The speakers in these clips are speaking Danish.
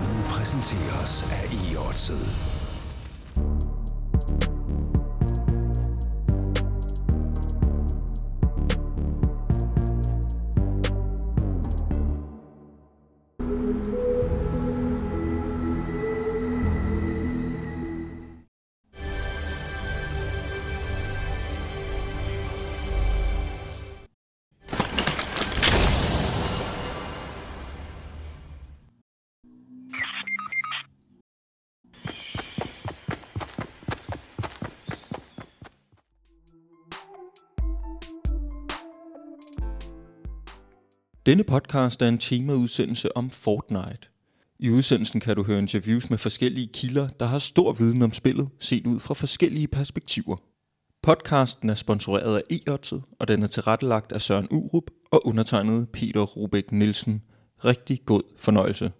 Programmet præsenteres af E-Odset. Denne podcast er en temaudsendelse om Fortnite. I udsendelsen kan du høre interviews med forskellige kilder, der har stor viden om spillet, set ud fra forskellige perspektiver. Podcasten er sponsoreret af e og den er tilrettelagt af Søren Urup og undertegnet Peter Rubæk Nielsen. Rigtig god fornøjelse.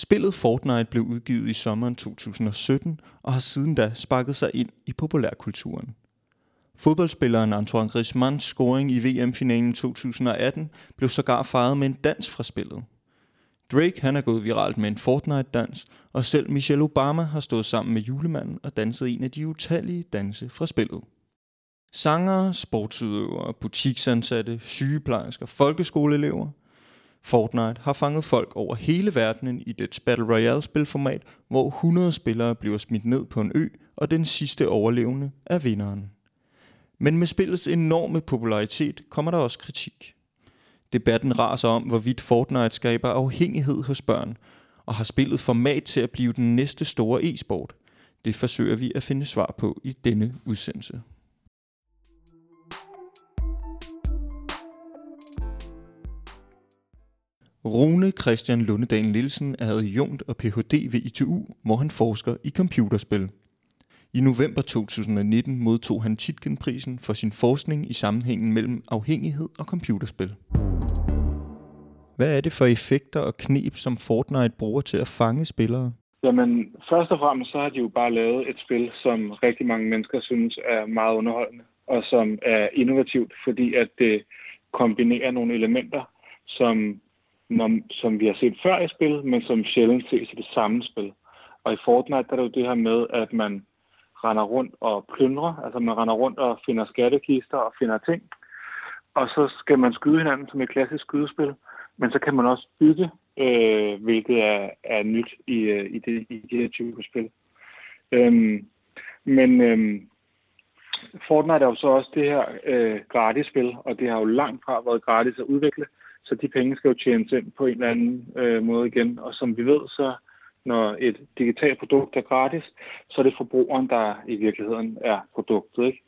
Spillet Fortnite blev udgivet i sommeren 2017 og har siden da sparket sig ind i populærkulturen. Fodboldspilleren Antoine Griezmanns scoring i VM-finalen 2018 blev sågar fejret med en dans fra spillet. Drake han er gået viralt med en Fortnite-dans, og selv Michelle Obama har stået sammen med julemanden og danset en af de utallige danse fra spillet. Sangere, sportsudøvere, butiksansatte, sygeplejersker, folkeskoleelever Fortnite har fanget folk over hele verdenen i dets Battle Royale-spilformat, hvor 100 spillere bliver smidt ned på en ø, og den sidste overlevende er vinderen. Men med spillets enorme popularitet kommer der også kritik. Debatten raser om, hvorvidt Fortnite skaber afhængighed hos børn, og har spillet format til at blive den næste store e-sport. Det forsøger vi at finde svar på i denne udsendelse. Rune Christian Lundedal Nielsen er adjunkt og Ph.D. ved ITU, hvor han forsker i computerspil. I november 2019 modtog han Titkenprisen for sin forskning i sammenhængen mellem afhængighed og computerspil. Hvad er det for effekter og knep, som Fortnite bruger til at fange spillere? Jamen, først og fremmest så har de jo bare lavet et spil, som rigtig mange mennesker synes er meget underholdende, og som er innovativt, fordi at det kombinerer nogle elementer, som når, som vi har set før i spil, men som sjældent ses i det samme spil. Og i Fortnite der er det jo det her med, at man render rundt og plyndrer, altså man render rundt og finder skattekister og finder ting. Og så skal man skyde hinanden som et klassisk skydespil, men så kan man også bygge, øh, hvilket er, er nyt i, øh, i, det, i det her type spil. Øhm, men øhm, Fortnite er jo så også det her øh, gratis spil, og det har jo langt fra været gratis at udvikle. Så de penge skal jo tjenes ind på en eller anden øh, måde igen. Og som vi ved, så når et digitalt produkt er gratis, så er det forbrugeren, der i virkeligheden er produktet. Ikke?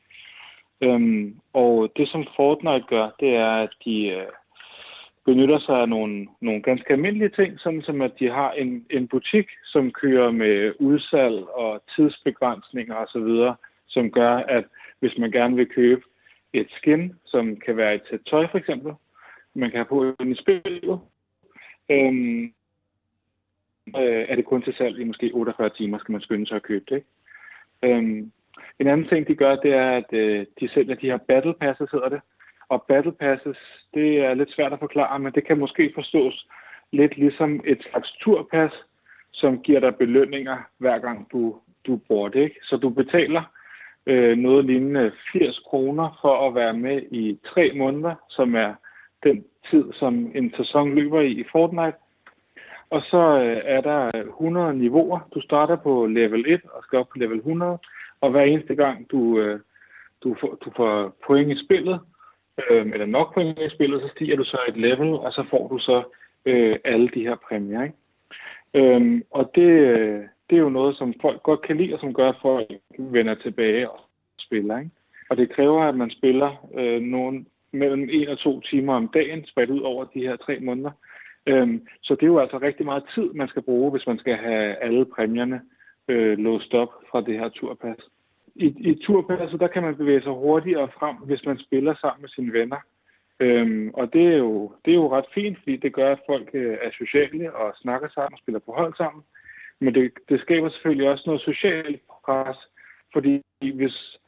Øhm, og det, som Fortnite gør, det er, at de øh, benytter sig af nogle, nogle ganske almindelige ting, sådan som at de har en, en butik, som kører med udsalg og tidsbegrænsninger osv., som gør, at hvis man gerne vil købe et skin, som kan være et sæt tøj for eksempel, man kan have på i spillet. Øhm, øh, er det kun til salg i måske 48 timer, skal man skynde sig at købe det. Ikke? Øhm, en anden ting, de gør, det er, at øh, de sælger de her battle passes, hedder det. Og battle passes, det er lidt svært at forklare, men det kan måske forstås lidt ligesom et slags turpas, som giver dig belønninger, hver gang du, du bruger det. Ikke? Så du betaler øh, noget lignende 80 kroner for at være med i tre måneder, som er den tid, som en sæson løber i i Fortnite. Og så øh, er der 100 niveauer. Du starter på level 1 og skal op på level 100. Og hver eneste gang, du, øh, du, får, du får point i spillet, øh, eller nok point i spillet, så stiger du så et level, og så får du så øh, alle de her præmier. Ikke? Øhm, og det, øh, det er jo noget, som folk godt kan lide, og som gør, at folk vender tilbage og spiller. Ikke? Og det kræver, at man spiller øh, nogle, mellem en og to timer om dagen, spredt ud over de her tre måneder. Øhm, så det er jo altså rigtig meget tid, man skal bruge, hvis man skal have alle præmierne øh, låst op fra det her turpas. I, i turpasset, der kan man bevæge sig hurtigere frem, hvis man spiller sammen med sine venner. Øhm, og det er, jo, det er jo ret fint, fordi det gør, at folk øh, er sociale og snakker sammen og spiller på hold sammen. Men det, det skaber selvfølgelig også noget socialt pres, fordi hvis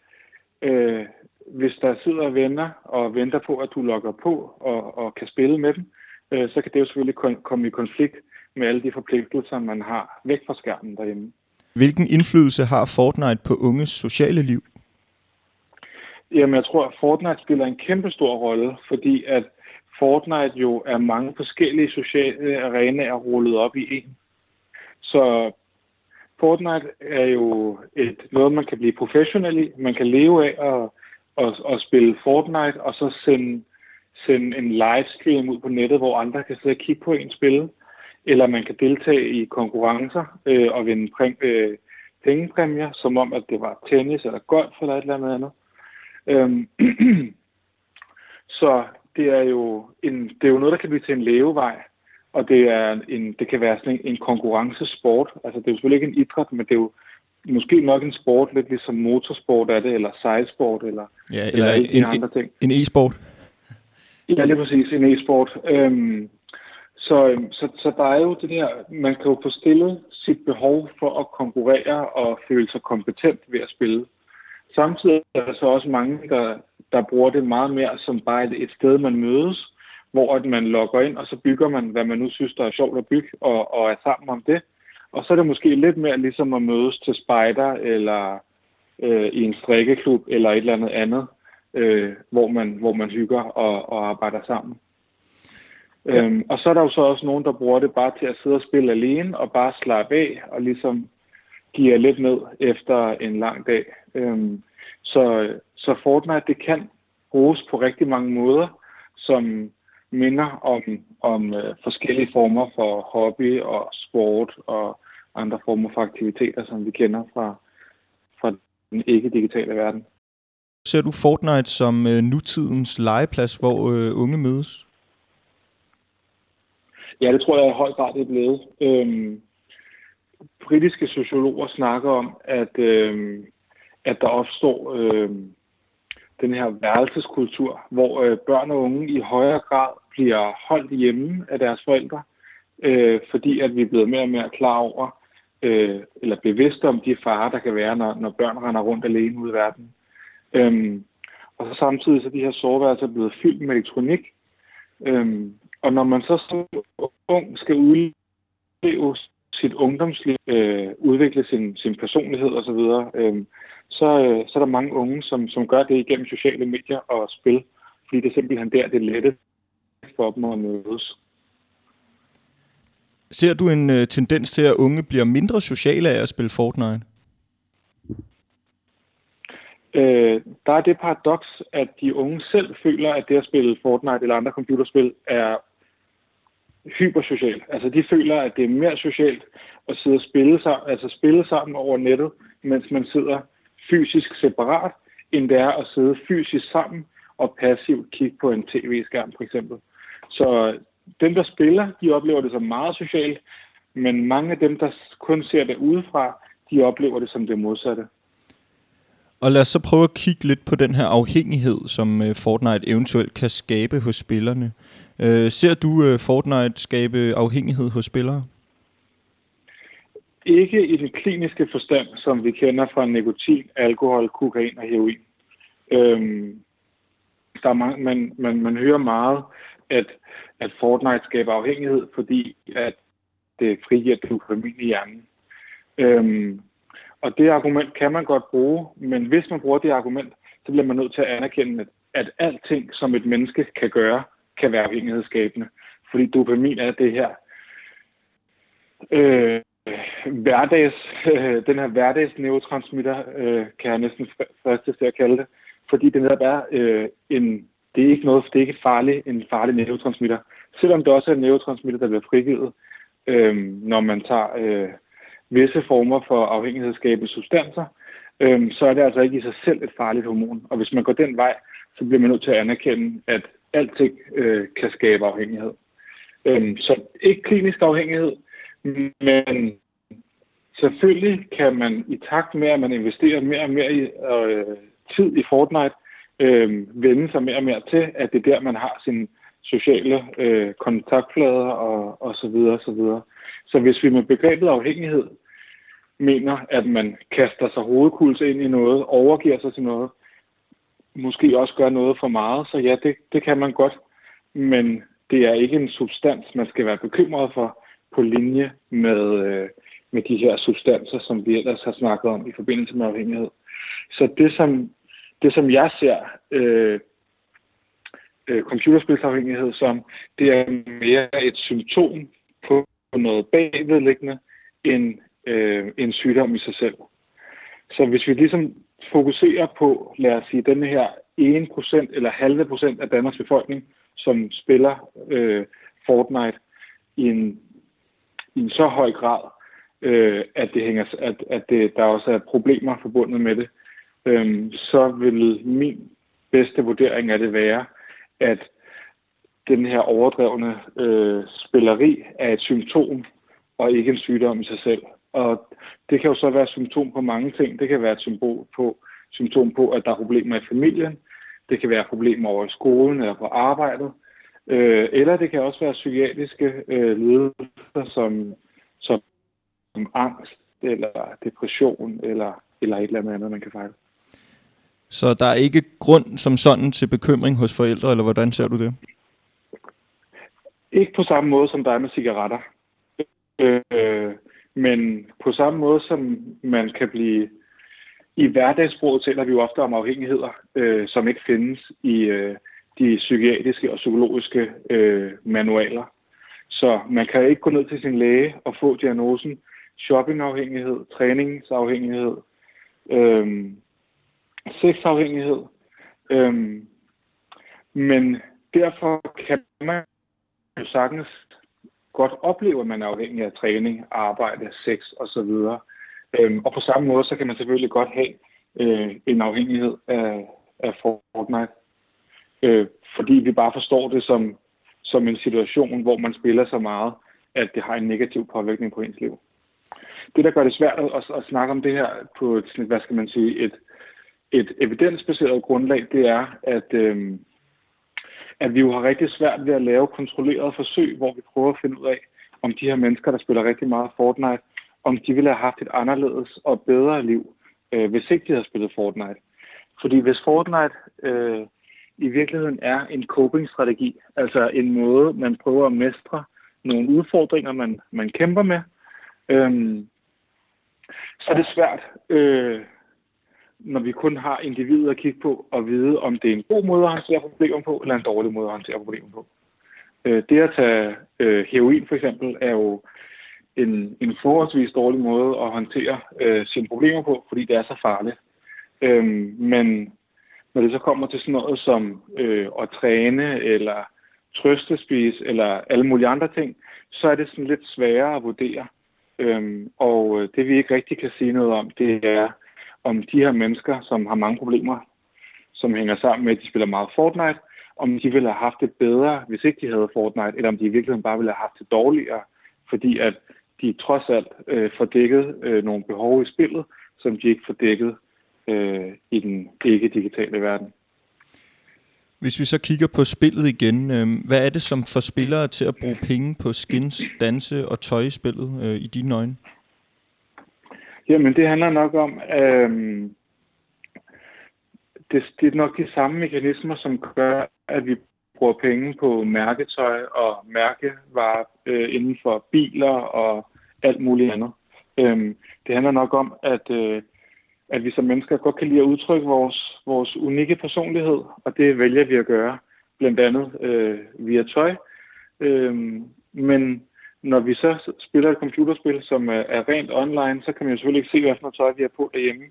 øh, hvis der sidder venner og venter på, at du logger på og, og kan spille med dem, øh, så kan det jo selvfølgelig komme i konflikt med alle de forpligtelser, man har væk fra skærmen derhjemme. Hvilken indflydelse har Fortnite på unges sociale liv? Jamen, jeg tror, at Fortnite spiller en kæmpe stor rolle, fordi at Fortnite jo er mange forskellige sociale arenaer rullet op i en. Så Fortnite er jo et, noget, man kan blive professionel i. Man kan leve af at, og, og spille Fortnite, og så sende, sende en livestream ud på nettet, hvor andre kan sidde og kigge på en spille. Eller man kan deltage i konkurrencer øh, og vinde præm, øh, pengepræmier, som om, at det var tennis eller golf eller et eller andet. Øhm, så det er, jo en, det er jo noget, der kan blive til en levevej, og det, er en, det kan være sådan en, en konkurrencesport. Altså, det er jo selvfølgelig ikke en idræt, men det er jo måske nok en sport, lidt ligesom motorsport er det, eller sejlsport, eller, ja, eller, eller en, andre ting. En e-sport? Ja, lige præcis, en e-sport. Øhm, så, øhm, så, så der er jo det der, man kan jo få stillet sit behov for at konkurrere og føle sig kompetent ved at spille. Samtidig er der så også mange, der, der bruger det meget mere som bare et, et sted, man mødes, hvor at man logger ind, og så bygger man, hvad man nu synes, der er sjovt at bygge, og, og er sammen om det. Og så er det måske lidt mere ligesom at mødes til spejder, eller øh, i en strikkeklub, eller et eller andet andet, øh, hvor, man, hvor man hygger og, og arbejder sammen. Ja. Øhm, og så er der jo så også nogen, der bruger det bare til at sidde og spille alene, og bare slappe af, og ligesom give lidt ned efter en lang dag. Øhm, så, så Fortnite, det kan bruges på rigtig mange måder, som minder om, om øh, forskellige former for hobby og sport og andre former for aktiviteter, som vi kender fra, fra den ikke-digitale verden. Ser du Fortnite som øh, nutidens legeplads, hvor øh, unge mødes? Ja, det tror jeg i høj grad det er blevet. Øhm, britiske sociologer snakker om, at, øhm, at der opstår øhm, den her værelseskultur, hvor øh, børn og unge i højere grad bliver holdt hjemme af deres forældre, øh, fordi at vi er blevet mere og mere klar over, øh, eller bevidste om de farer, der kan være, når, når børn render rundt alene ud i verden. Øhm, og så samtidig så de her soveværelser blevet fyldt med elektronik. Øhm, og når man så som ung skal udleve sit ungdomsliv, øh, udvikle sin, sin personlighed osv., øh, så, øh, så er der mange unge, som, som gør det igennem sociale medier og spil, fordi det er simpelthen der, det er lette for dem at mødes. Ser du en øh, tendens til, at unge bliver mindre sociale af at spille Fortnite? Øh, der er det paradoks, at de unge selv føler, at det at spille Fortnite eller andre computerspil er hypersocialt. Altså de føler, at det er mere socialt at sidde og spille, sammen, altså spille sammen over nettet, mens man sidder fysisk separat, end det er at sidde fysisk sammen og passivt kigge på en tv-skærm for eksempel. Så dem, der spiller, de oplever det som meget socialt, men mange af dem, der kun ser det udefra, de oplever det som det modsatte. Og lad os så prøve at kigge lidt på den her afhængighed, som øh, Fortnite eventuelt kan skabe hos spillerne. Øh, ser du øh, Fortnite skabe afhængighed hos spillere? Ikke i den kliniske forstand, som vi kender fra nikotin, alkohol, kokain og heroin. Øhm, der er mange, man, man, man hører meget, at, at Fortnite skaber afhængighed, fordi at det frigiver dopamin i hjernen. Øhm, og det argument kan man godt bruge, men hvis man bruger det argument, så bliver man nødt til at anerkende, at, at alting, som et menneske kan gøre, kan være afhængighedsskabende. Fordi dopamin er det her øh, hverdags, øh, den her hverdags neurotransmitter, øh, kan jeg næsten fristes til at kalde det, fordi det netop er øh, en, det er ikke noget, det er ikke farlig, en farlig neurotransmitter. Selvom det også er en neurotransmitter, der bliver frigivet, øh, når man tager øh, visse former for afhængighedsskabende substanser, øh, så er det altså ikke i sig selv et farligt hormon. Og hvis man går den vej, så bliver man nødt til at anerkende, at alting øh, kan skabe afhængighed. Øh, så ikke klinisk afhængighed, men selvfølgelig kan man i takt med, at man investerer mere og mere i øh, tid i Fortnite, øh, vende sig mere og mere til, at det er der, man har sine sociale øh, kontaktflader og, og så videre, og så videre. Så hvis vi med begrebet afhængighed mener, at man kaster sig hovedkuls ind i noget, overgiver sig til noget, måske også gør noget for meget, så ja, det, det kan man godt, men det er ikke en substans, man skal være bekymret for på linje med, øh, med de her substanser, som vi ellers har snakket om i forbindelse med afhængighed. Så det, som, det, som jeg ser øh, øh, computerspilsafhængighed som, det er mere et symptom på noget bagvedliggende end øh, en sygdom i sig selv. Så hvis vi ligesom fokuserer på, lad os sige, den her 1% eller halve procent af Danmarks befolkning, som spiller øh, Fortnite i en, i en så høj grad, øh, at, det hænger, at, at det, der også er problemer forbundet med det, øhm, så vil min bedste vurdering af det være, at den her overdrevne øh, spilleri er et symptom og ikke en sygdom i sig selv. Og det kan jo så være et symptom på mange ting. Det kan være et symbol på, symptom på, at der er problemer i familien. Det kan være problemer over i skolen eller på arbejdet. Øh, eller det kan også være psykiatriske øh, lidelser som, som, som angst eller depression eller, eller et eller andet, man kan fejle. Så der er ikke grund som sådan til bekymring hos forældre, eller hvordan ser du det? Ikke på samme måde, som der er med cigaretter. Øh, men på samme måde, som man kan blive... I hverdagssproget taler vi jo ofte om afhængigheder, øh, som ikke findes i øh, de psykiatriske og psykologiske øh, manualer. Så man kan ikke gå ned til sin læge og få diagnosen shoppingafhængighed, træningsafhængighed, øh, sexafhængighed. Øhm, men derfor kan man jo sagtens godt opleve, at man er afhængig af træning, arbejde, sex osv. Øhm, og på samme måde, så kan man selvfølgelig godt have øh, en afhængighed af, af Fortnite. Øh, fordi vi bare forstår det som, som en situation, hvor man spiller så meget, at det har en negativ påvirkning på ens liv. Det, der gør det svært at, at snakke om det her på et, hvad skal man sige, et, et evidensbaseret grundlag, det er, at, øh, at vi jo har rigtig svært ved at lave kontrollerede forsøg, hvor vi prøver at finde ud af, om de her mennesker, der spiller rigtig meget Fortnite, om de ville have haft et anderledes og bedre liv, øh, hvis ikke de havde spillet Fortnite. Fordi hvis Fortnite øh, i virkeligheden er en coping-strategi, altså en måde, man prøver at mestre nogle udfordringer, man, man kæmper med, øh, så er det svært øh, når vi kun har individet at kigge på og vide, om det er en god måde at håndtere problemer på, eller en dårlig måde at håndtere problemer på. Øh, det at tage øh, heroin for eksempel er jo en, en forholdsvis dårlig måde at håndtere øh, sine problemer på, fordi det er så farligt. Øh, men når det så kommer til sådan noget som øh, at træne, eller trøstespise, eller alle mulige andre ting, så er det sådan lidt sværere at vurdere. Øhm, og øh, det vi ikke rigtig kan sige noget om, det er, om de her mennesker, som har mange problemer, som hænger sammen med, at de spiller meget Fortnite, om de ville have haft det bedre, hvis ikke de havde Fortnite, eller om de i virkeligheden bare ville have haft det dårligere, fordi at de trods alt øh, får dækket øh, nogle behov i spillet, som de ikke får dækket øh, i den ikke-digitale verden. Hvis vi så kigger på spillet igen, øh, hvad er det, som får spillere til at bruge penge på skins, danse og tøj i spillet øh, i dine øjne? Jamen, det handler nok om, øhm, det, det er nok de samme mekanismer, som gør, at vi bruger penge på mærketøj og mærkevarer øh, inden for biler og alt muligt andet. Øhm, det handler nok om, at, øh, at vi som mennesker godt kan lide at udtrykke vores, vores unikke personlighed, og det vælger vi at gøre, blandt andet øh, via tøj. Øhm, men når vi så spiller et computerspil, som øh, er, rent online, så kan man jo selvfølgelig ikke se, hvad for noget tøj vi har på derhjemme.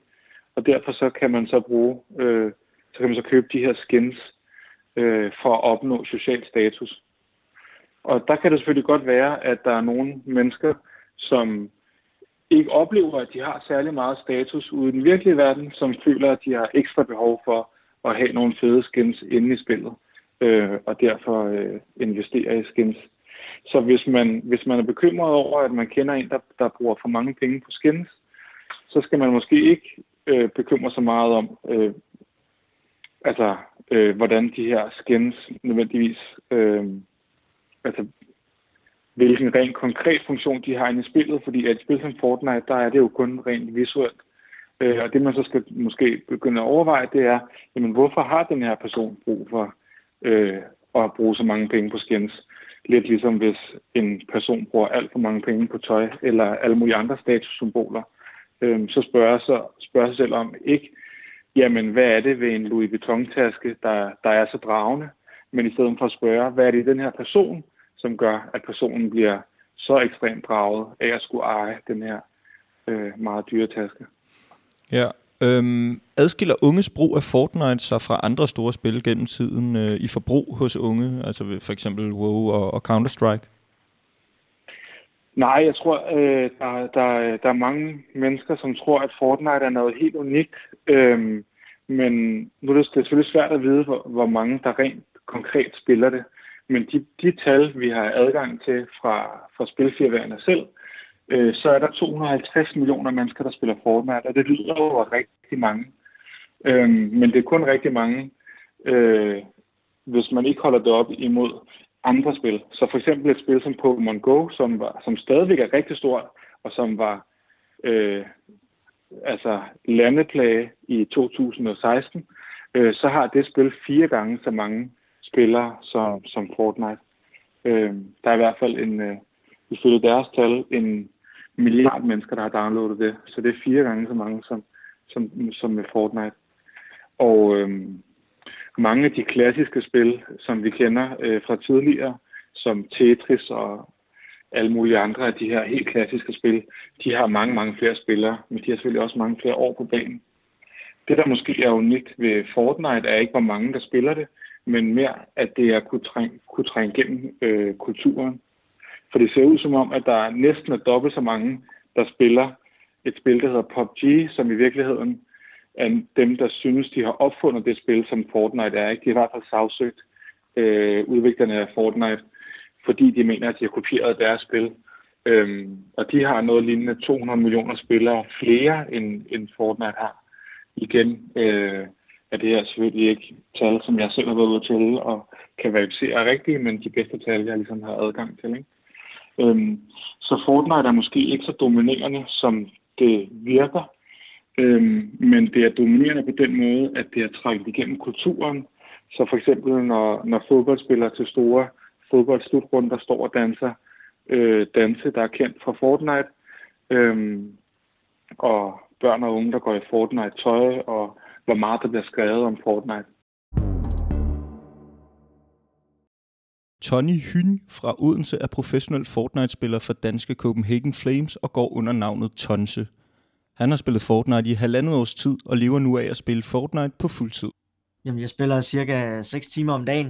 Og derfor så kan man så bruge, øh, så kan man så købe de her skins øh, for at opnå social status. Og der kan det selvfølgelig godt være, at der er nogle mennesker, som ikke oplever, at de har særlig meget status ude i den virkelige verden, som føler, at de har ekstra behov for at have nogle fede skins inde i spillet, øh, og derfor øh, investere i skins. Så hvis man, hvis man er bekymret over, at man kender en, der, der bruger for mange penge på skins, så skal man måske ikke øh, bekymre sig meget om, øh, altså, øh, hvordan de her skins nødvendigvis, øh, altså, hvilken rent konkret funktion de har inde i spillet, fordi at et spil som Fortnite, der er det jo kun rent visuelt. Øh, og det man så skal måske begynde at overveje, det er, jamen hvorfor har den her person brug for øh, at bruge så mange penge på skins? Lidt ligesom hvis en person bruger alt for mange penge på tøj eller alle mulige andre statussymboler, øh, så spørger sig, spørger sig selv om ikke, jamen hvad er det ved en Louis Vuitton-taske, der, der er så dragende, men i stedet for at spørge, hvad er det i den her person, som gør, at personen bliver så ekstremt draget af at skulle eje den her øh, meget dyre taske. Ja, øhm, adskiller unges brug af Fortnite sig fra andre store spil gennem tiden øh, i forbrug hos unge, altså for eksempel WoW og, og Counter-Strike? Nej, jeg tror, øh, der, der, der er mange mennesker, som tror, at Fortnite er noget helt unikt. Øhm, men nu er det, selvfølgelig svært at vide, hvor, hvor mange der rent konkret spiller det. Men de, de tal, vi har adgang til fra, fra spilfirmaerne selv, øh, øh, så er der 250 millioner mennesker, der spiller Fortnite, og det lyder jo rigtig mange. Øh, men det er kun rigtig mange, øh, hvis man ikke holder det op imod andre spil. Så for eksempel et spil som Pokémon Go, som, var, som stadigvæk er rigtig stort, og som var øh, altså landeplage i 2016, øh, så har det spil fire gange så mange spillere som, som Fortnite. Øh, der er i hvert fald en, øh, ifølge deres tal, en milliard mennesker, der har downloadet det. Så det er fire gange så mange som, som, som med Fortnite. Og øhm, mange af de klassiske spil, som vi kender øh, fra tidligere, som Tetris og alle mulige andre af de her helt klassiske spil, de har mange, mange flere spillere, men de har selvfølgelig også mange flere år på banen. Det, der måske er unikt ved Fortnite, er ikke, hvor mange, der spiller det, men mere, at det er kunne trænge, kunne trænge gennem øh, kulturen. For det ser ud som om, at der næsten er dobbelt så mange, der spiller et spil, der hedder PUBG, som i virkeligheden er dem, der synes, de har opfundet det spil, som Fortnite er. Ikke? De har i hvert fald sagsøgt øh, udviklerne af Fortnite, fordi de mener, at de har kopieret deres spil. Øhm, og de har noget lignende 200 millioner spillere flere, end, end Fortnite har. Igen, øh, er det her selvfølgelig ikke tal, som jeg selv har været ude til og kan verificere rigtigt, men de bedste tal, jeg ligesom har adgang til. Ikke? Øhm, så Fortnite er måske ikke så dominerende, som det virker, øhm, men det er dominerende på den måde, at det er trækket igennem kulturen. Så for eksempel, når, når fodboldspillere til store fodboldslutrunder står og danser øh, danse, der er kendt fra Fortnite, øhm, og børn og unge, der går i Fortnite-tøj, og hvor meget der bliver skrevet om Fortnite. Tony Hyn fra Odense er professionel Fortnite-spiller for danske Copenhagen Flames og går under navnet Tonse. Han har spillet Fortnite i halvandet års tid og lever nu af at spille Fortnite på fuld tid. Jamen, jeg spiller cirka 6 timer om dagen.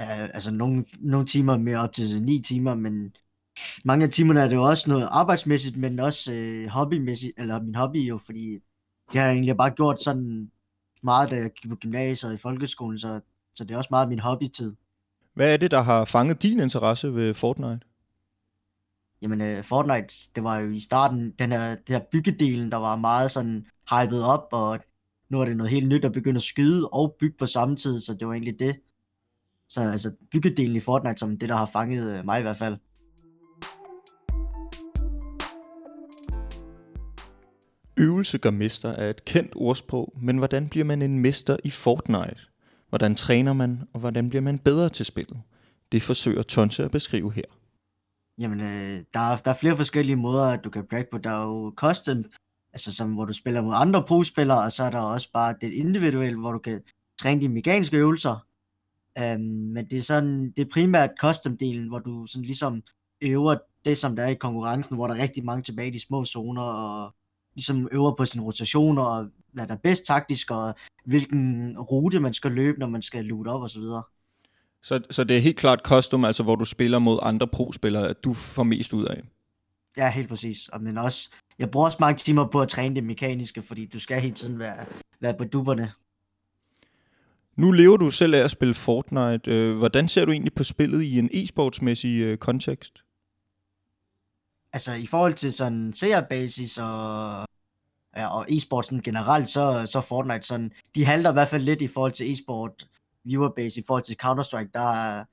Uh, altså, nogle, nogle timer mere op til 9 timer, men mange af timerne er det jo også noget arbejdsmæssigt, men også øh, hobbymæssigt, eller min hobby jo, fordi det har jeg egentlig bare gjort sådan meget, da jeg gik på gymnasiet og i folkeskolen, så, så det er også meget min hobbytid. Hvad er det, der har fanget din interesse ved Fortnite? Jamen, uh, Fortnite, det var jo i starten den her, det her byggedelen, der var meget sådan hypet op, og nu er det noget helt nyt at begynde at skyde og bygge på samme tid, så det var egentlig det. Så altså byggedelen i Fortnite, som det, der har fanget uh, mig i hvert fald. Øvelse gør mester er et kendt ordsprog, men hvordan bliver man en mester i Fortnite? Hvordan træner man, og hvordan bliver man bedre til spillet? Det forsøger Tonse at beskrive her. Jamen, øh, der, er, der er flere forskellige måder, at du kan brække på. Der er jo custom, altså som, hvor du spiller mod andre pro-spillere, og så er der også bare det individuelle, hvor du kan træne dine mekaniske øvelser. Øhm, men det er sådan, det er primært custom-delen, hvor du sådan ligesom øver det, som der er i konkurrencen, hvor der er rigtig mange tilbage i de små zoner, og ligesom øver på sine rotationer, og hvad der er bedst taktisk, og hvilken rute man skal løbe, når man skal loot op og så videre. Så, så det er helt klart custom, altså hvor du spiller mod andre pro-spillere, at du får mest ud af? Ja, helt præcis. Og, men også, jeg bruger også mange timer på at træne det mekaniske, fordi du skal hele tiden være, være på dupperne. Nu lever du selv af at spille Fortnite. Øh, hvordan ser du egentlig på spillet i en e-sportsmæssig øh, kontekst? Altså i forhold til sådan seerbasis og, ja, og e-sporten generelt, så, så Fortnite sådan, de halter i hvert fald lidt i forhold til e-sport viewerbase i forhold til Counter-Strike, der,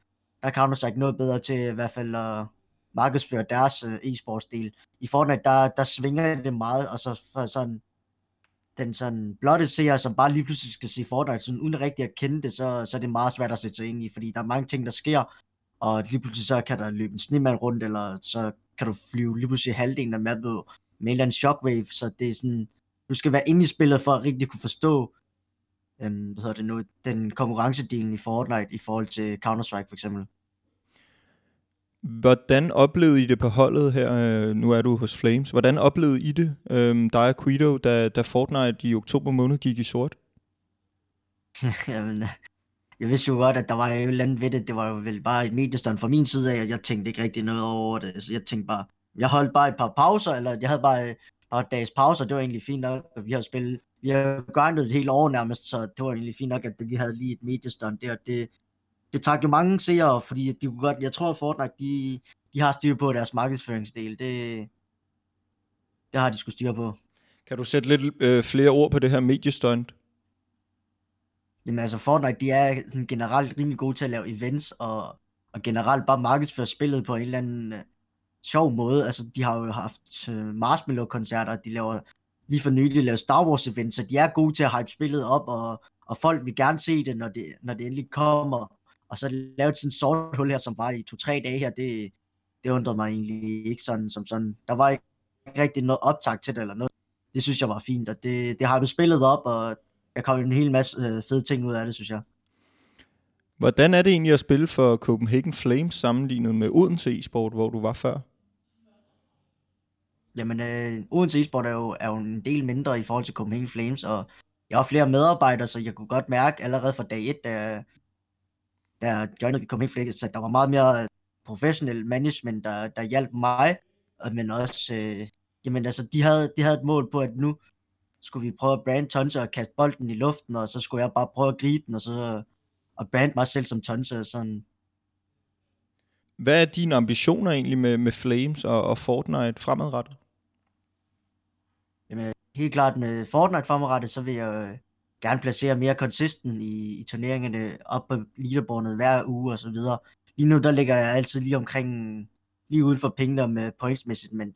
der er Counter-Strike noget bedre til i hvert fald at markedsføre deres øh, e-sports del. I Fortnite, der, der svinger det meget, og så for sådan, den sådan blotte seer, som bare lige pludselig skal se Fortnite, sådan uden rigtig at kende det, så, så er det meget svært at sætte sig ind i, fordi der er mange ting, der sker, og lige pludselig så kan der løbe en snemand rundt, eller så kan du flyve lige pludselig halvdelen af mappet med en eller anden shockwave, så det er sådan, du skal være inde i spillet for at rigtig kunne forstå, øhm, hvad hedder det nu, den konkurrencedelen i Fortnite i forhold til Counter-Strike for eksempel. Hvordan oplevede I det på holdet her? Øh, nu er du hos Flames. Hvordan oplevede I det, øhm, dig og Quido, da, da Fortnite i oktober måned gik i sort? Jamen, jeg vidste jo godt, at der var et eller andet ved det. Det var jo vel bare et mediestand fra min side af, og jeg tænkte ikke rigtig noget over det. Så jeg tænkte bare, jeg holdt bare et par pauser, eller jeg havde bare et par dages pauser, det var egentlig fint nok. Vi har spillet, vi har grindet et helt år nærmest, så det var egentlig fint nok, at de havde lige et mediestand der. Det, det trak jo mange seere, fordi de kunne godt, jeg tror at Fortnite, de, de har styr på deres markedsføringsdel. Det, det har de skulle styre på. Kan du sætte lidt øh, flere ord på det her mediestunt? Jamen altså Fortnite, de er generelt rimelig gode til at lave events, og, og generelt bare markedsføre spillet på en eller anden uh, sjov måde. Altså de har jo haft øh, Marshmallow-koncerter, de laver lige for nylig lavet Star Wars events, så de er gode til at hype spillet op, og, og folk vil gerne se det, når det, når det endelig kommer. Og så lavet sådan en sort hul her, som var i to-tre dage her, det, det undrede mig egentlig ikke sådan som sådan. Der var ikke rigtig noget optag til det eller noget. Det synes jeg var fint, og det, det har spillet op, og jeg kom en hel masse øh, fede ting ud af det, synes jeg. Hvordan er det egentlig at spille for Copenhagen Flames sammenlignet med Odense e-sport, hvor du var før? Jamen, øh, Odense e-sport er jo, er jo en del mindre i forhold til Copenhagen Flames, og jeg har flere medarbejdere, så jeg kunne godt mærke allerede fra dag 1, da, da jeg joinede Copenhagen Flames, at der var meget mere professionel management, der, der hjalp mig, men også, øh, jamen altså, de havde, de havde et mål på, at nu skulle vi prøve at brande Tonse og kaste bolden i luften, og så skulle jeg bare prøve at gribe den, og så og brande mig selv som Tonse. Sådan. Hvad er dine ambitioner egentlig med, med Flames og, og Fortnite fremadrettet? Helt klart med Fortnite fremadrettet, så vil jeg øh, gerne placere mere konsistent i, i turneringerne op på leaderboardet hver uge og så videre. Lige nu, der ligger jeg altid lige omkring, lige uden for pengene med pointsmæssigt, men det,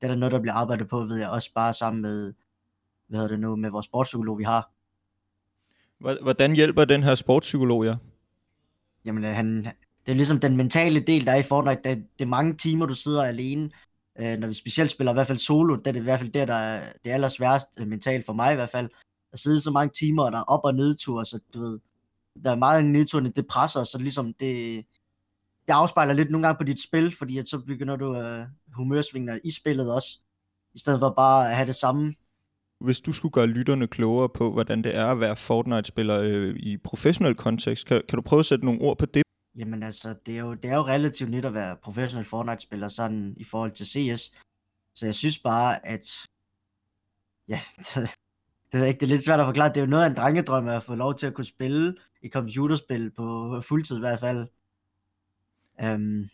det er der noget, der bliver arbejdet på, ved jeg også bare sammen med, hvad hedder det nu, med vores sportspsykolog, vi har. Hvordan hjælper den her sportspsykolog jer? Jamen, øh, han, det er ligesom den mentale del, der er i Fortnite. Det, det er mange timer, du sidder alene. Øh, når vi specielt spiller i hvert fald solo, det er det i hvert fald der, der er det allersværeste øh, mentalt for mig i hvert fald. At sidde så mange timer, og der er op- og nedtur, så du ved, der er meget nedturene, det presser, så ligesom det, det afspejler lidt nogle gange på dit spil, fordi at så begynder du øh, humørsvingene i spillet også, i stedet for bare at have det samme hvis du skulle gøre lytterne klogere på, hvordan det er at være Fortnite-spiller øh, i professionel kontekst, kan, kan du prøve at sætte nogle ord på det? Jamen altså, det er jo, det er jo relativt nyt at være professionel Fortnite-spiller sådan i forhold til CS. Så jeg synes bare, at... Ja, det, det, er ikke, det er lidt svært at forklare. Det er jo noget af en drengedrøm at få lov til at kunne spille i computerspil på fuldtid i hvert fald. Um,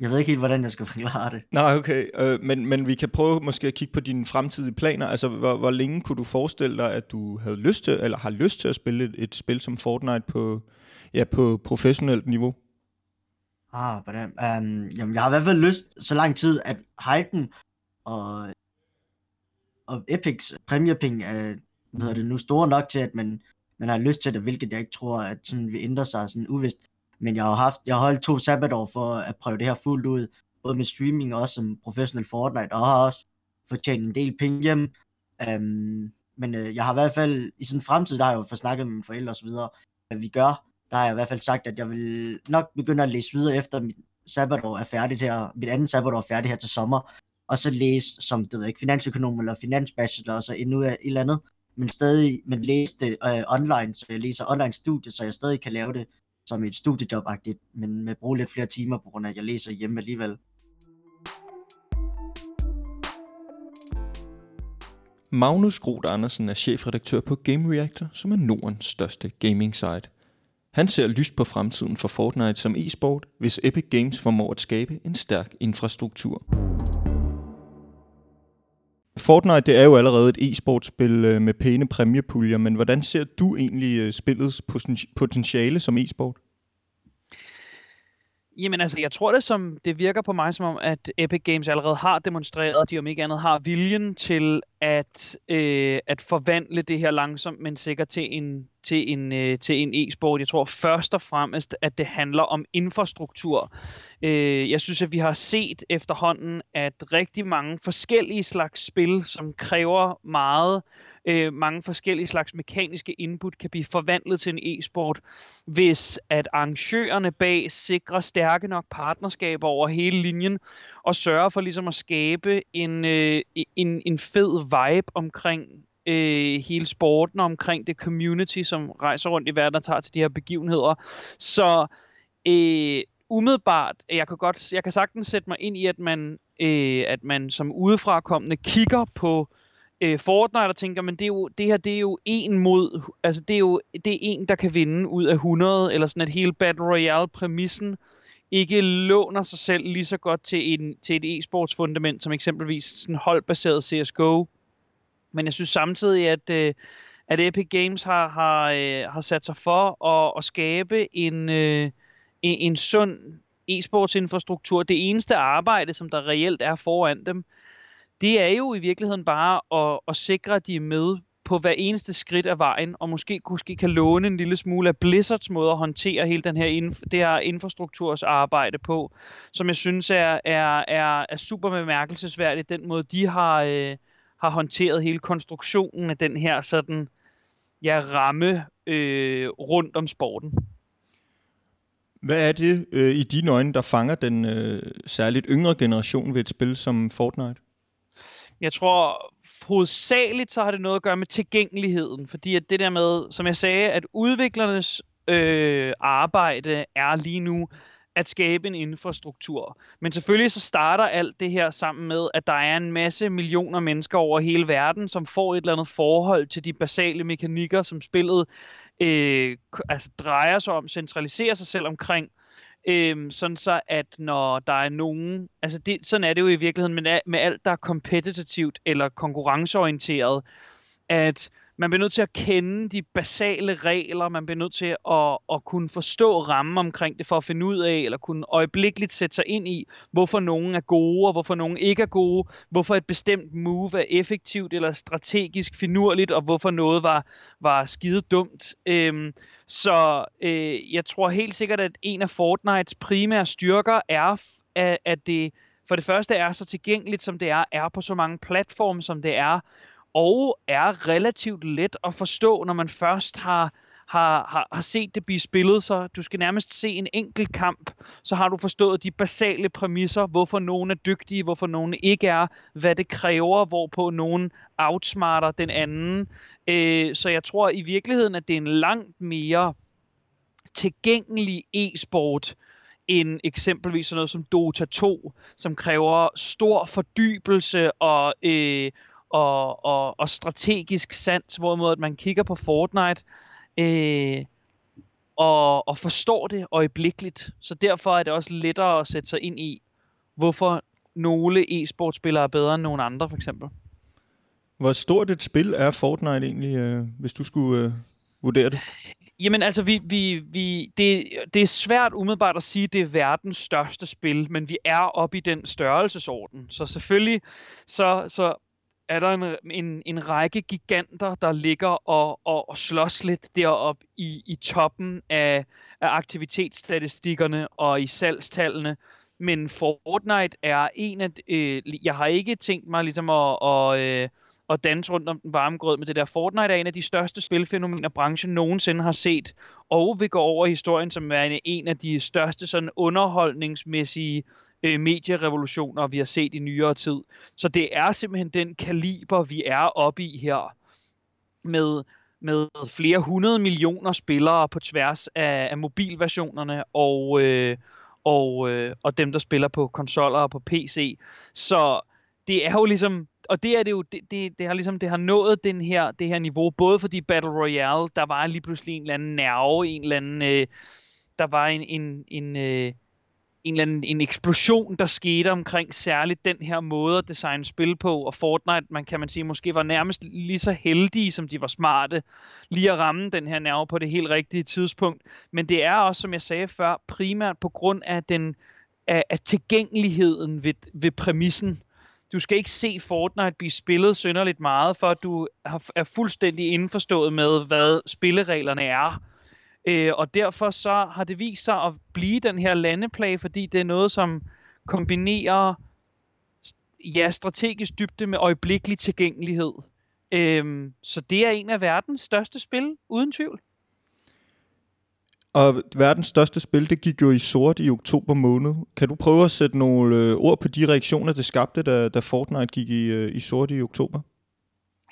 jeg ved ikke helt, hvordan jeg skal forklare det. Nej, okay. Øh, men, men vi kan prøve måske at kigge på dine fremtidige planer. Altså, hvor, hvor længe kunne du forestille dig, at du havde lyst til, eller har lyst til at spille et, et spil som Fortnite på, ja, på professionelt niveau? Ah, hvordan? Um, jamen, jeg har i hvert fald lyst så lang tid, at hypen og, og Epics præmiepenge er hvad hedder det nu, store nok til, at man, man har lyst til det, hvilket jeg ikke tror, at sådan vil ændre sig sådan uvist. Men jeg har haft, jeg har holdt to sabbatår for at prøve det her fuldt ud, både med streaming og også som professionel Fortnite, og har også fortjent en del penge hjem. Um, men øh, jeg har i hvert fald, i sådan en fremtid, der har jeg jo fået snakket med mine forældre og videre, hvad vi gør. Der har jeg i hvert fald sagt, at jeg vil nok begynde at læse videre efter mit sabbatår er færdigt her, mit andet sabbatår er færdigt her til sommer, og så læse som, det ved ikke, finansøkonom eller finansbachelor, og så endnu et eller andet, men stadig, men læse det øh, online, så jeg læser online studie, så jeg stadig kan lave det som et studiejob men med bruge lidt flere timer, på grund af, at jeg læser hjemme alligevel. Magnus Groth Andersen er chefredaktør på Game Reactor, som er Nordens største gaming site. Han ser lyst på fremtiden for Fortnite som e-sport, hvis Epic Games formår at skabe en stærk infrastruktur. Fortnite det er jo allerede et e-sportspil øh, med pæne præmiepuljer, men hvordan ser du egentlig øh, spillets potentiale som e-sport? Jamen altså, jeg tror det som, det virker på mig som om, at Epic Games allerede har demonstreret, at de om ikke andet har viljen til at, øh, at forvandle det her langsomt, men sikkert til en, til en, øh, til en e-sport. Jeg tror først og fremmest, at det handler om infrastruktur. Øh, jeg synes, at vi har set efterhånden, at rigtig mange forskellige slags spil, som kræver meget øh, mange forskellige slags mekaniske input kan blive forvandlet til en e-sport, hvis at arrangørerne bag sikrer stærke nok partnerskaber over hele linjen, og sørger for ligesom at skabe en, øh, en, en fed vibe omkring øh, hele sporten omkring det community, som rejser rundt i verden og tager til de her begivenheder. Så øh, umiddelbart, jeg kan godt, jeg kan sagtens sætte mig ind i, at man, øh, at man som udefrakommende kigger på øh, Fortnite og tænker, men det, er jo, det her det er jo en mod, altså det er jo det er en, der kan vinde ud af 100, eller sådan at hele Battle Royale-præmissen ikke låner sig selv lige så godt til, en, til et e-sports fundament, som eksempelvis sådan holdbaseret CSGO. Men jeg synes samtidig, at, øh, at Epic Games har, har, øh, har sat sig for at, at skabe en, øh, en, en sund e-sports infrastruktur. Det eneste arbejde, som der reelt er foran dem, det er jo i virkeligheden bare at, at sikre, at de er med på hver eneste skridt af vejen, og måske, måske kan låne en lille smule af Blizzards måde at håndtere hele den her, inf- det her infrastrukturs arbejde på, som jeg synes er, er, er, er super bemærkelsesværdigt, den måde de har, øh, har håndteret hele konstruktionen af den her sådan, ja, ramme øh, rundt om sporten. Hvad er det øh, i dine øjne, der fanger den øh, særligt yngre generation ved et spil som Fortnite? Jeg tror hovedsageligt så har det noget at gøre med tilgængeligheden, fordi at det der med, som jeg sagde, at udviklernes øh, arbejde er lige nu at skabe en infrastruktur. Men selvfølgelig så starter alt det her sammen med, at der er en masse millioner mennesker over hele verden, som får et eller andet forhold til de basale mekanikker, som spillet øh, altså drejer sig om, centraliserer sig selv omkring. Øhm, sådan så, at når der er nogen... Altså, det, sådan er det jo i virkeligheden men med alt, der er kompetitivt eller konkurrenceorienteret, at man bliver nødt til at kende de basale regler, man bliver nødt til at, at kunne forstå rammen omkring det for at finde ud af, eller kunne øjeblikkeligt sætte sig ind i, hvorfor nogen er gode, og hvorfor nogen ikke er gode, hvorfor et bestemt move er effektivt eller strategisk finurligt, og hvorfor noget var, var skide dumt. Øhm, så øh, jeg tror helt sikkert, at en af Fortnites primære styrker er, at, det for det første er så tilgængeligt, som det er, er på så mange platforme, som det er, og er relativt let at forstå, når man først har, har, har, har set det blive spillet, så du skal nærmest se en enkelt kamp, så har du forstået de basale præmisser, hvorfor nogen er dygtige, hvorfor nogen ikke er, hvad det kræver, hvorpå nogen outsmarter den anden. Øh, så jeg tror i virkeligheden, at det er en langt mere tilgængelig e-sport, end eksempelvis sådan noget som Dota 2, som kræver stor fordybelse og, øh, og, og, og strategisk sans, hvorimod at man kigger på Fortnite øh, og, og forstår det øjeblikkeligt. Så derfor er det også lettere at sætte sig ind i, hvorfor nogle e-sportspillere er bedre end nogle andre, for eksempel. Hvor stort et spil er Fortnite egentlig, øh, hvis du skulle øh, vurdere det? Jamen altså, vi, vi, vi, det, det er svært umiddelbart at sige, at det er verdens største spil, men vi er oppe i den størrelsesorden. Så selvfølgelig, så, så er der en, en, en række giganter, der ligger og, og, og slås lidt derop i, i toppen af, af aktivitetsstatistikkerne og i salgstallene. Men Fortnite er en af... Øh, jeg har ikke tænkt mig ligesom at, at, øh, at danse rundt om den varme grød med det der. Fortnite er en af de største spilfænomener, branchen nogensinde har set, og vi går over i historien som er en af de største sådan underholdningsmæssige øh, medierevolutioner, vi har set i nyere tid. Så det er simpelthen den kaliber, vi er oppe i her, med, med flere hundrede millioner spillere på tværs af, af mobilversionerne og, øh, og, øh, og dem, der spiller på konsoller og på PC. Så det er jo ligesom og det er det jo, det, det, det har ligesom, det har nået den her, det her niveau, både fordi Battle Royale, der var lige pludselig en eller anden nerve, en eller anden, øh, der var en, en, en, øh, en eller anden en eksplosion, der skete omkring særligt den her måde at designe spil på, og Fortnite, man kan man sige, måske var nærmest lige så heldige, som de var smarte, lige at ramme den her nerve på det helt rigtige tidspunkt. Men det er også, som jeg sagde før, primært på grund af den af, af tilgængeligheden ved, ved præmissen. Du skal ikke se Fortnite blive spillet synderligt meget, for at du er fuldstændig indforstået med, hvad spillereglerne er Øh, og derfor så har det vist sig at blive den her landeplage, fordi det er noget, som kombinerer ja, strategisk dybde med øjeblikkelig tilgængelighed. Øh, så det er en af verdens største spil, uden tvivl. Og verdens største spil, det gik jo i sort i oktober måned. Kan du prøve at sætte nogle øh, ord på de reaktioner, det skabte, da, da Fortnite gik i, øh, i sort i oktober?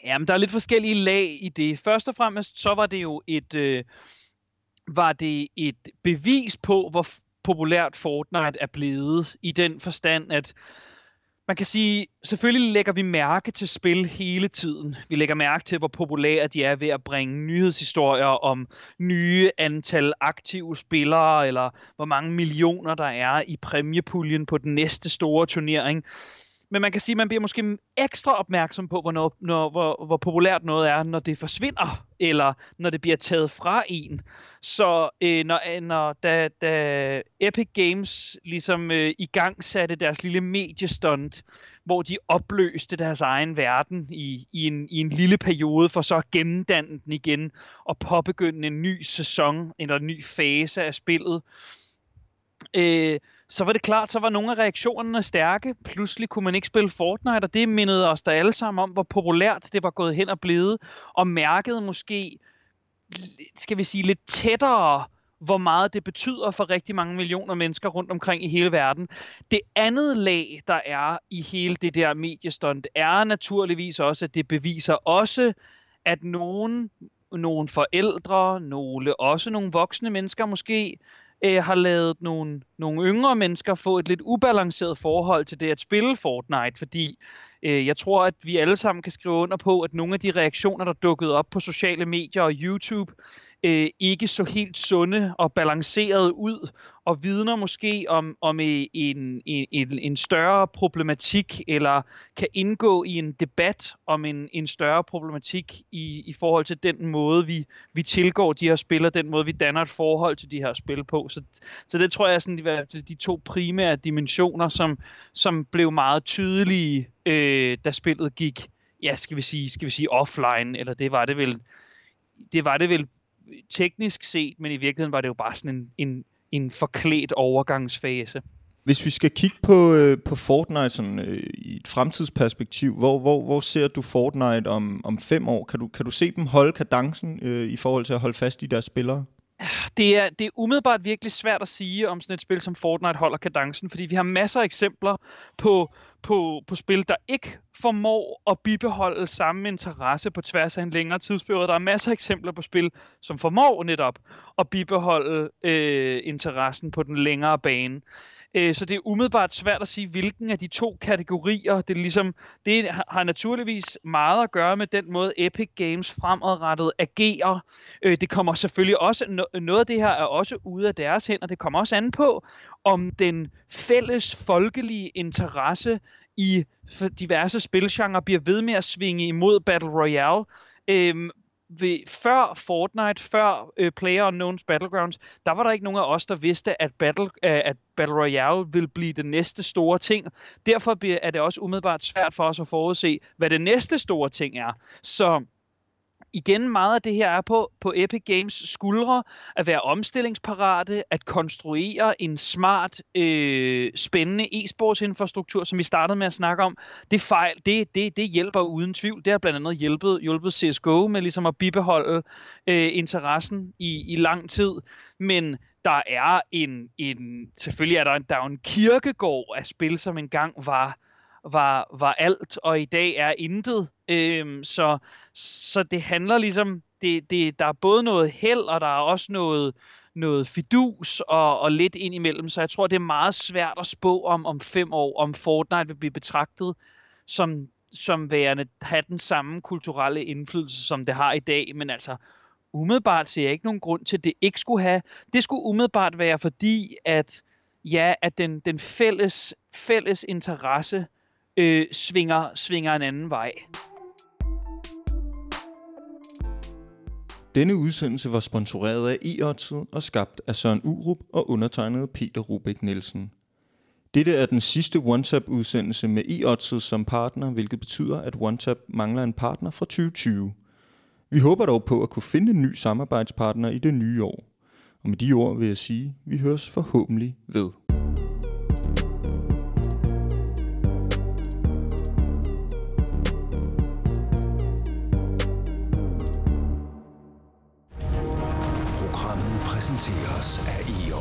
Jamen, der er lidt forskellige lag i det. Først og fremmest, så var det jo et... Øh, var det et bevis på, hvor populært Fortnite er blevet, i den forstand, at man kan sige, selvfølgelig lægger vi mærke til spil hele tiden. Vi lægger mærke til, hvor populære de er ved at bringe nyhedshistorier om nye antal aktive spillere, eller hvor mange millioner der er i præmiepuljen på den næste store turnering men man kan sige, at man bliver måske ekstra opmærksom på, hvornår, når, hvor, hvor populært noget er, når det forsvinder, eller når det bliver taget fra en. Så øh, når, øh, når da, da Epic Games ligesom øh, i gang satte deres lille mediestunt, hvor de opløste deres egen verden i, i, en, i en lille periode, for så at gennemdanne den igen, og påbegynde en ny sæson, eller en ny fase af spillet, øh, Øh, så var det klart, så var nogle af reaktionerne stærke. Pludselig kunne man ikke spille Fortnite, og det mindede os da alle sammen om, hvor populært det var gået hen og blevet, og mærkede måske, skal vi sige, lidt tættere, hvor meget det betyder for rigtig mange millioner mennesker rundt omkring i hele verden. Det andet lag, der er i hele det der mediestunt, er naturligvis også, at det beviser også, at nogen, nogle forældre, nogle også nogle voksne mennesker måske, øh, har lavet nogle, nogle yngre mennesker få et lidt ubalanceret forhold til det at spille Fortnite, fordi øh, jeg tror, at vi alle sammen kan skrive under på, at nogle af de reaktioner, der dukkede op på sociale medier og YouTube, øh, ikke så helt sunde og balancerede ud, og vidner måske om, om en, en, en, en større problematik, eller kan indgå i en debat om en, en større problematik i, i forhold til den måde, vi, vi tilgår de her spil, og den måde, vi danner et forhold til de her spil på. Så, så det tror jeg er sådan de, de to primære dimensioner, som, som blev meget tydelige, øh, da spillet gik, ja, skal vi sige, skal vi sige offline, eller det var det vel, det var det vel teknisk set, men i virkeligheden var det jo bare sådan en, en, en forklædt overgangsfase. Hvis vi skal kigge på, øh, på Fortnite sådan, øh, i et fremtidsperspektiv, hvor, hvor, hvor ser du Fortnite om, om fem år? Kan du, kan du se dem holde kadencen øh, i forhold til at holde fast i deres spillere? Det er, det er umiddelbart virkelig svært at sige, om sådan et spil som Fortnite holder kadencen, fordi vi har masser af eksempler på, på, på spil, der ikke formår at bibeholde samme interesse på tværs af en længere tidsperiode. Der er masser af eksempler på spil, som formår netop at bibeholde øh, interessen på den længere bane. Øh, så det er umiddelbart svært at sige, hvilken af de to kategorier, det, ligesom, det har naturligvis meget at gøre med den måde Epic Games fremadrettet agerer. Øh, det kommer selvfølgelig også, noget af det her er også ude af deres hænder, det kommer også an på, om den fælles folkelige interesse i diverse spilgenre bliver ved med at svinge imod Battle Royale. Øhm, ved, før Fortnite, før øh, Player Unknowns Battlegrounds, der var der ikke nogen af os, der vidste, at Battle, øh, at Battle Royale ville blive det næste store ting. Derfor er det også umiddelbart svært for os at forudse, hvad det næste store ting er. Så igen meget af det her er på, på Epic Games skuldre, at være omstillingsparate, at konstruere en smart, øh, spændende e-sportsinfrastruktur, som vi startede med at snakke om. Det, fejl, det, det, det hjælper uden tvivl. Det har blandt andet hjulpet, hjulpet CSGO med ligesom at bibeholde øh, interessen i, i lang tid. Men der er en, en selvfølgelig er der, en, der er en kirkegård af spil, som engang var var, var alt, og i dag er intet. Øhm, så, så det handler ligesom, det, det, der er både noget held, og der er også noget, noget fidus og, og lidt ind imellem. Så jeg tror, det er meget svært at spå om om fem år, om Fortnite vil blive betragtet som, som værende have den samme kulturelle indflydelse, som det har i dag. Men altså, umiddelbart ser jeg ikke nogen grund til, at det ikke skulle have. Det skulle umiddelbart være fordi, at ja, at den, den fælles, fælles interesse øh, svinger, svinger en anden vej. Denne udsendelse var sponsoreret af e og skabt af Søren Urup og undertegnet Peter Rubik Nielsen. Dette er den sidste OneTap-udsendelse med e som partner, hvilket betyder, at OneTap mangler en partner fra 2020. Vi håber dog på at kunne finde en ny samarbejdspartner i det nye år. Og med de ord vil jeg sige, at vi høres forhåbentlig ved. Præsenteres af e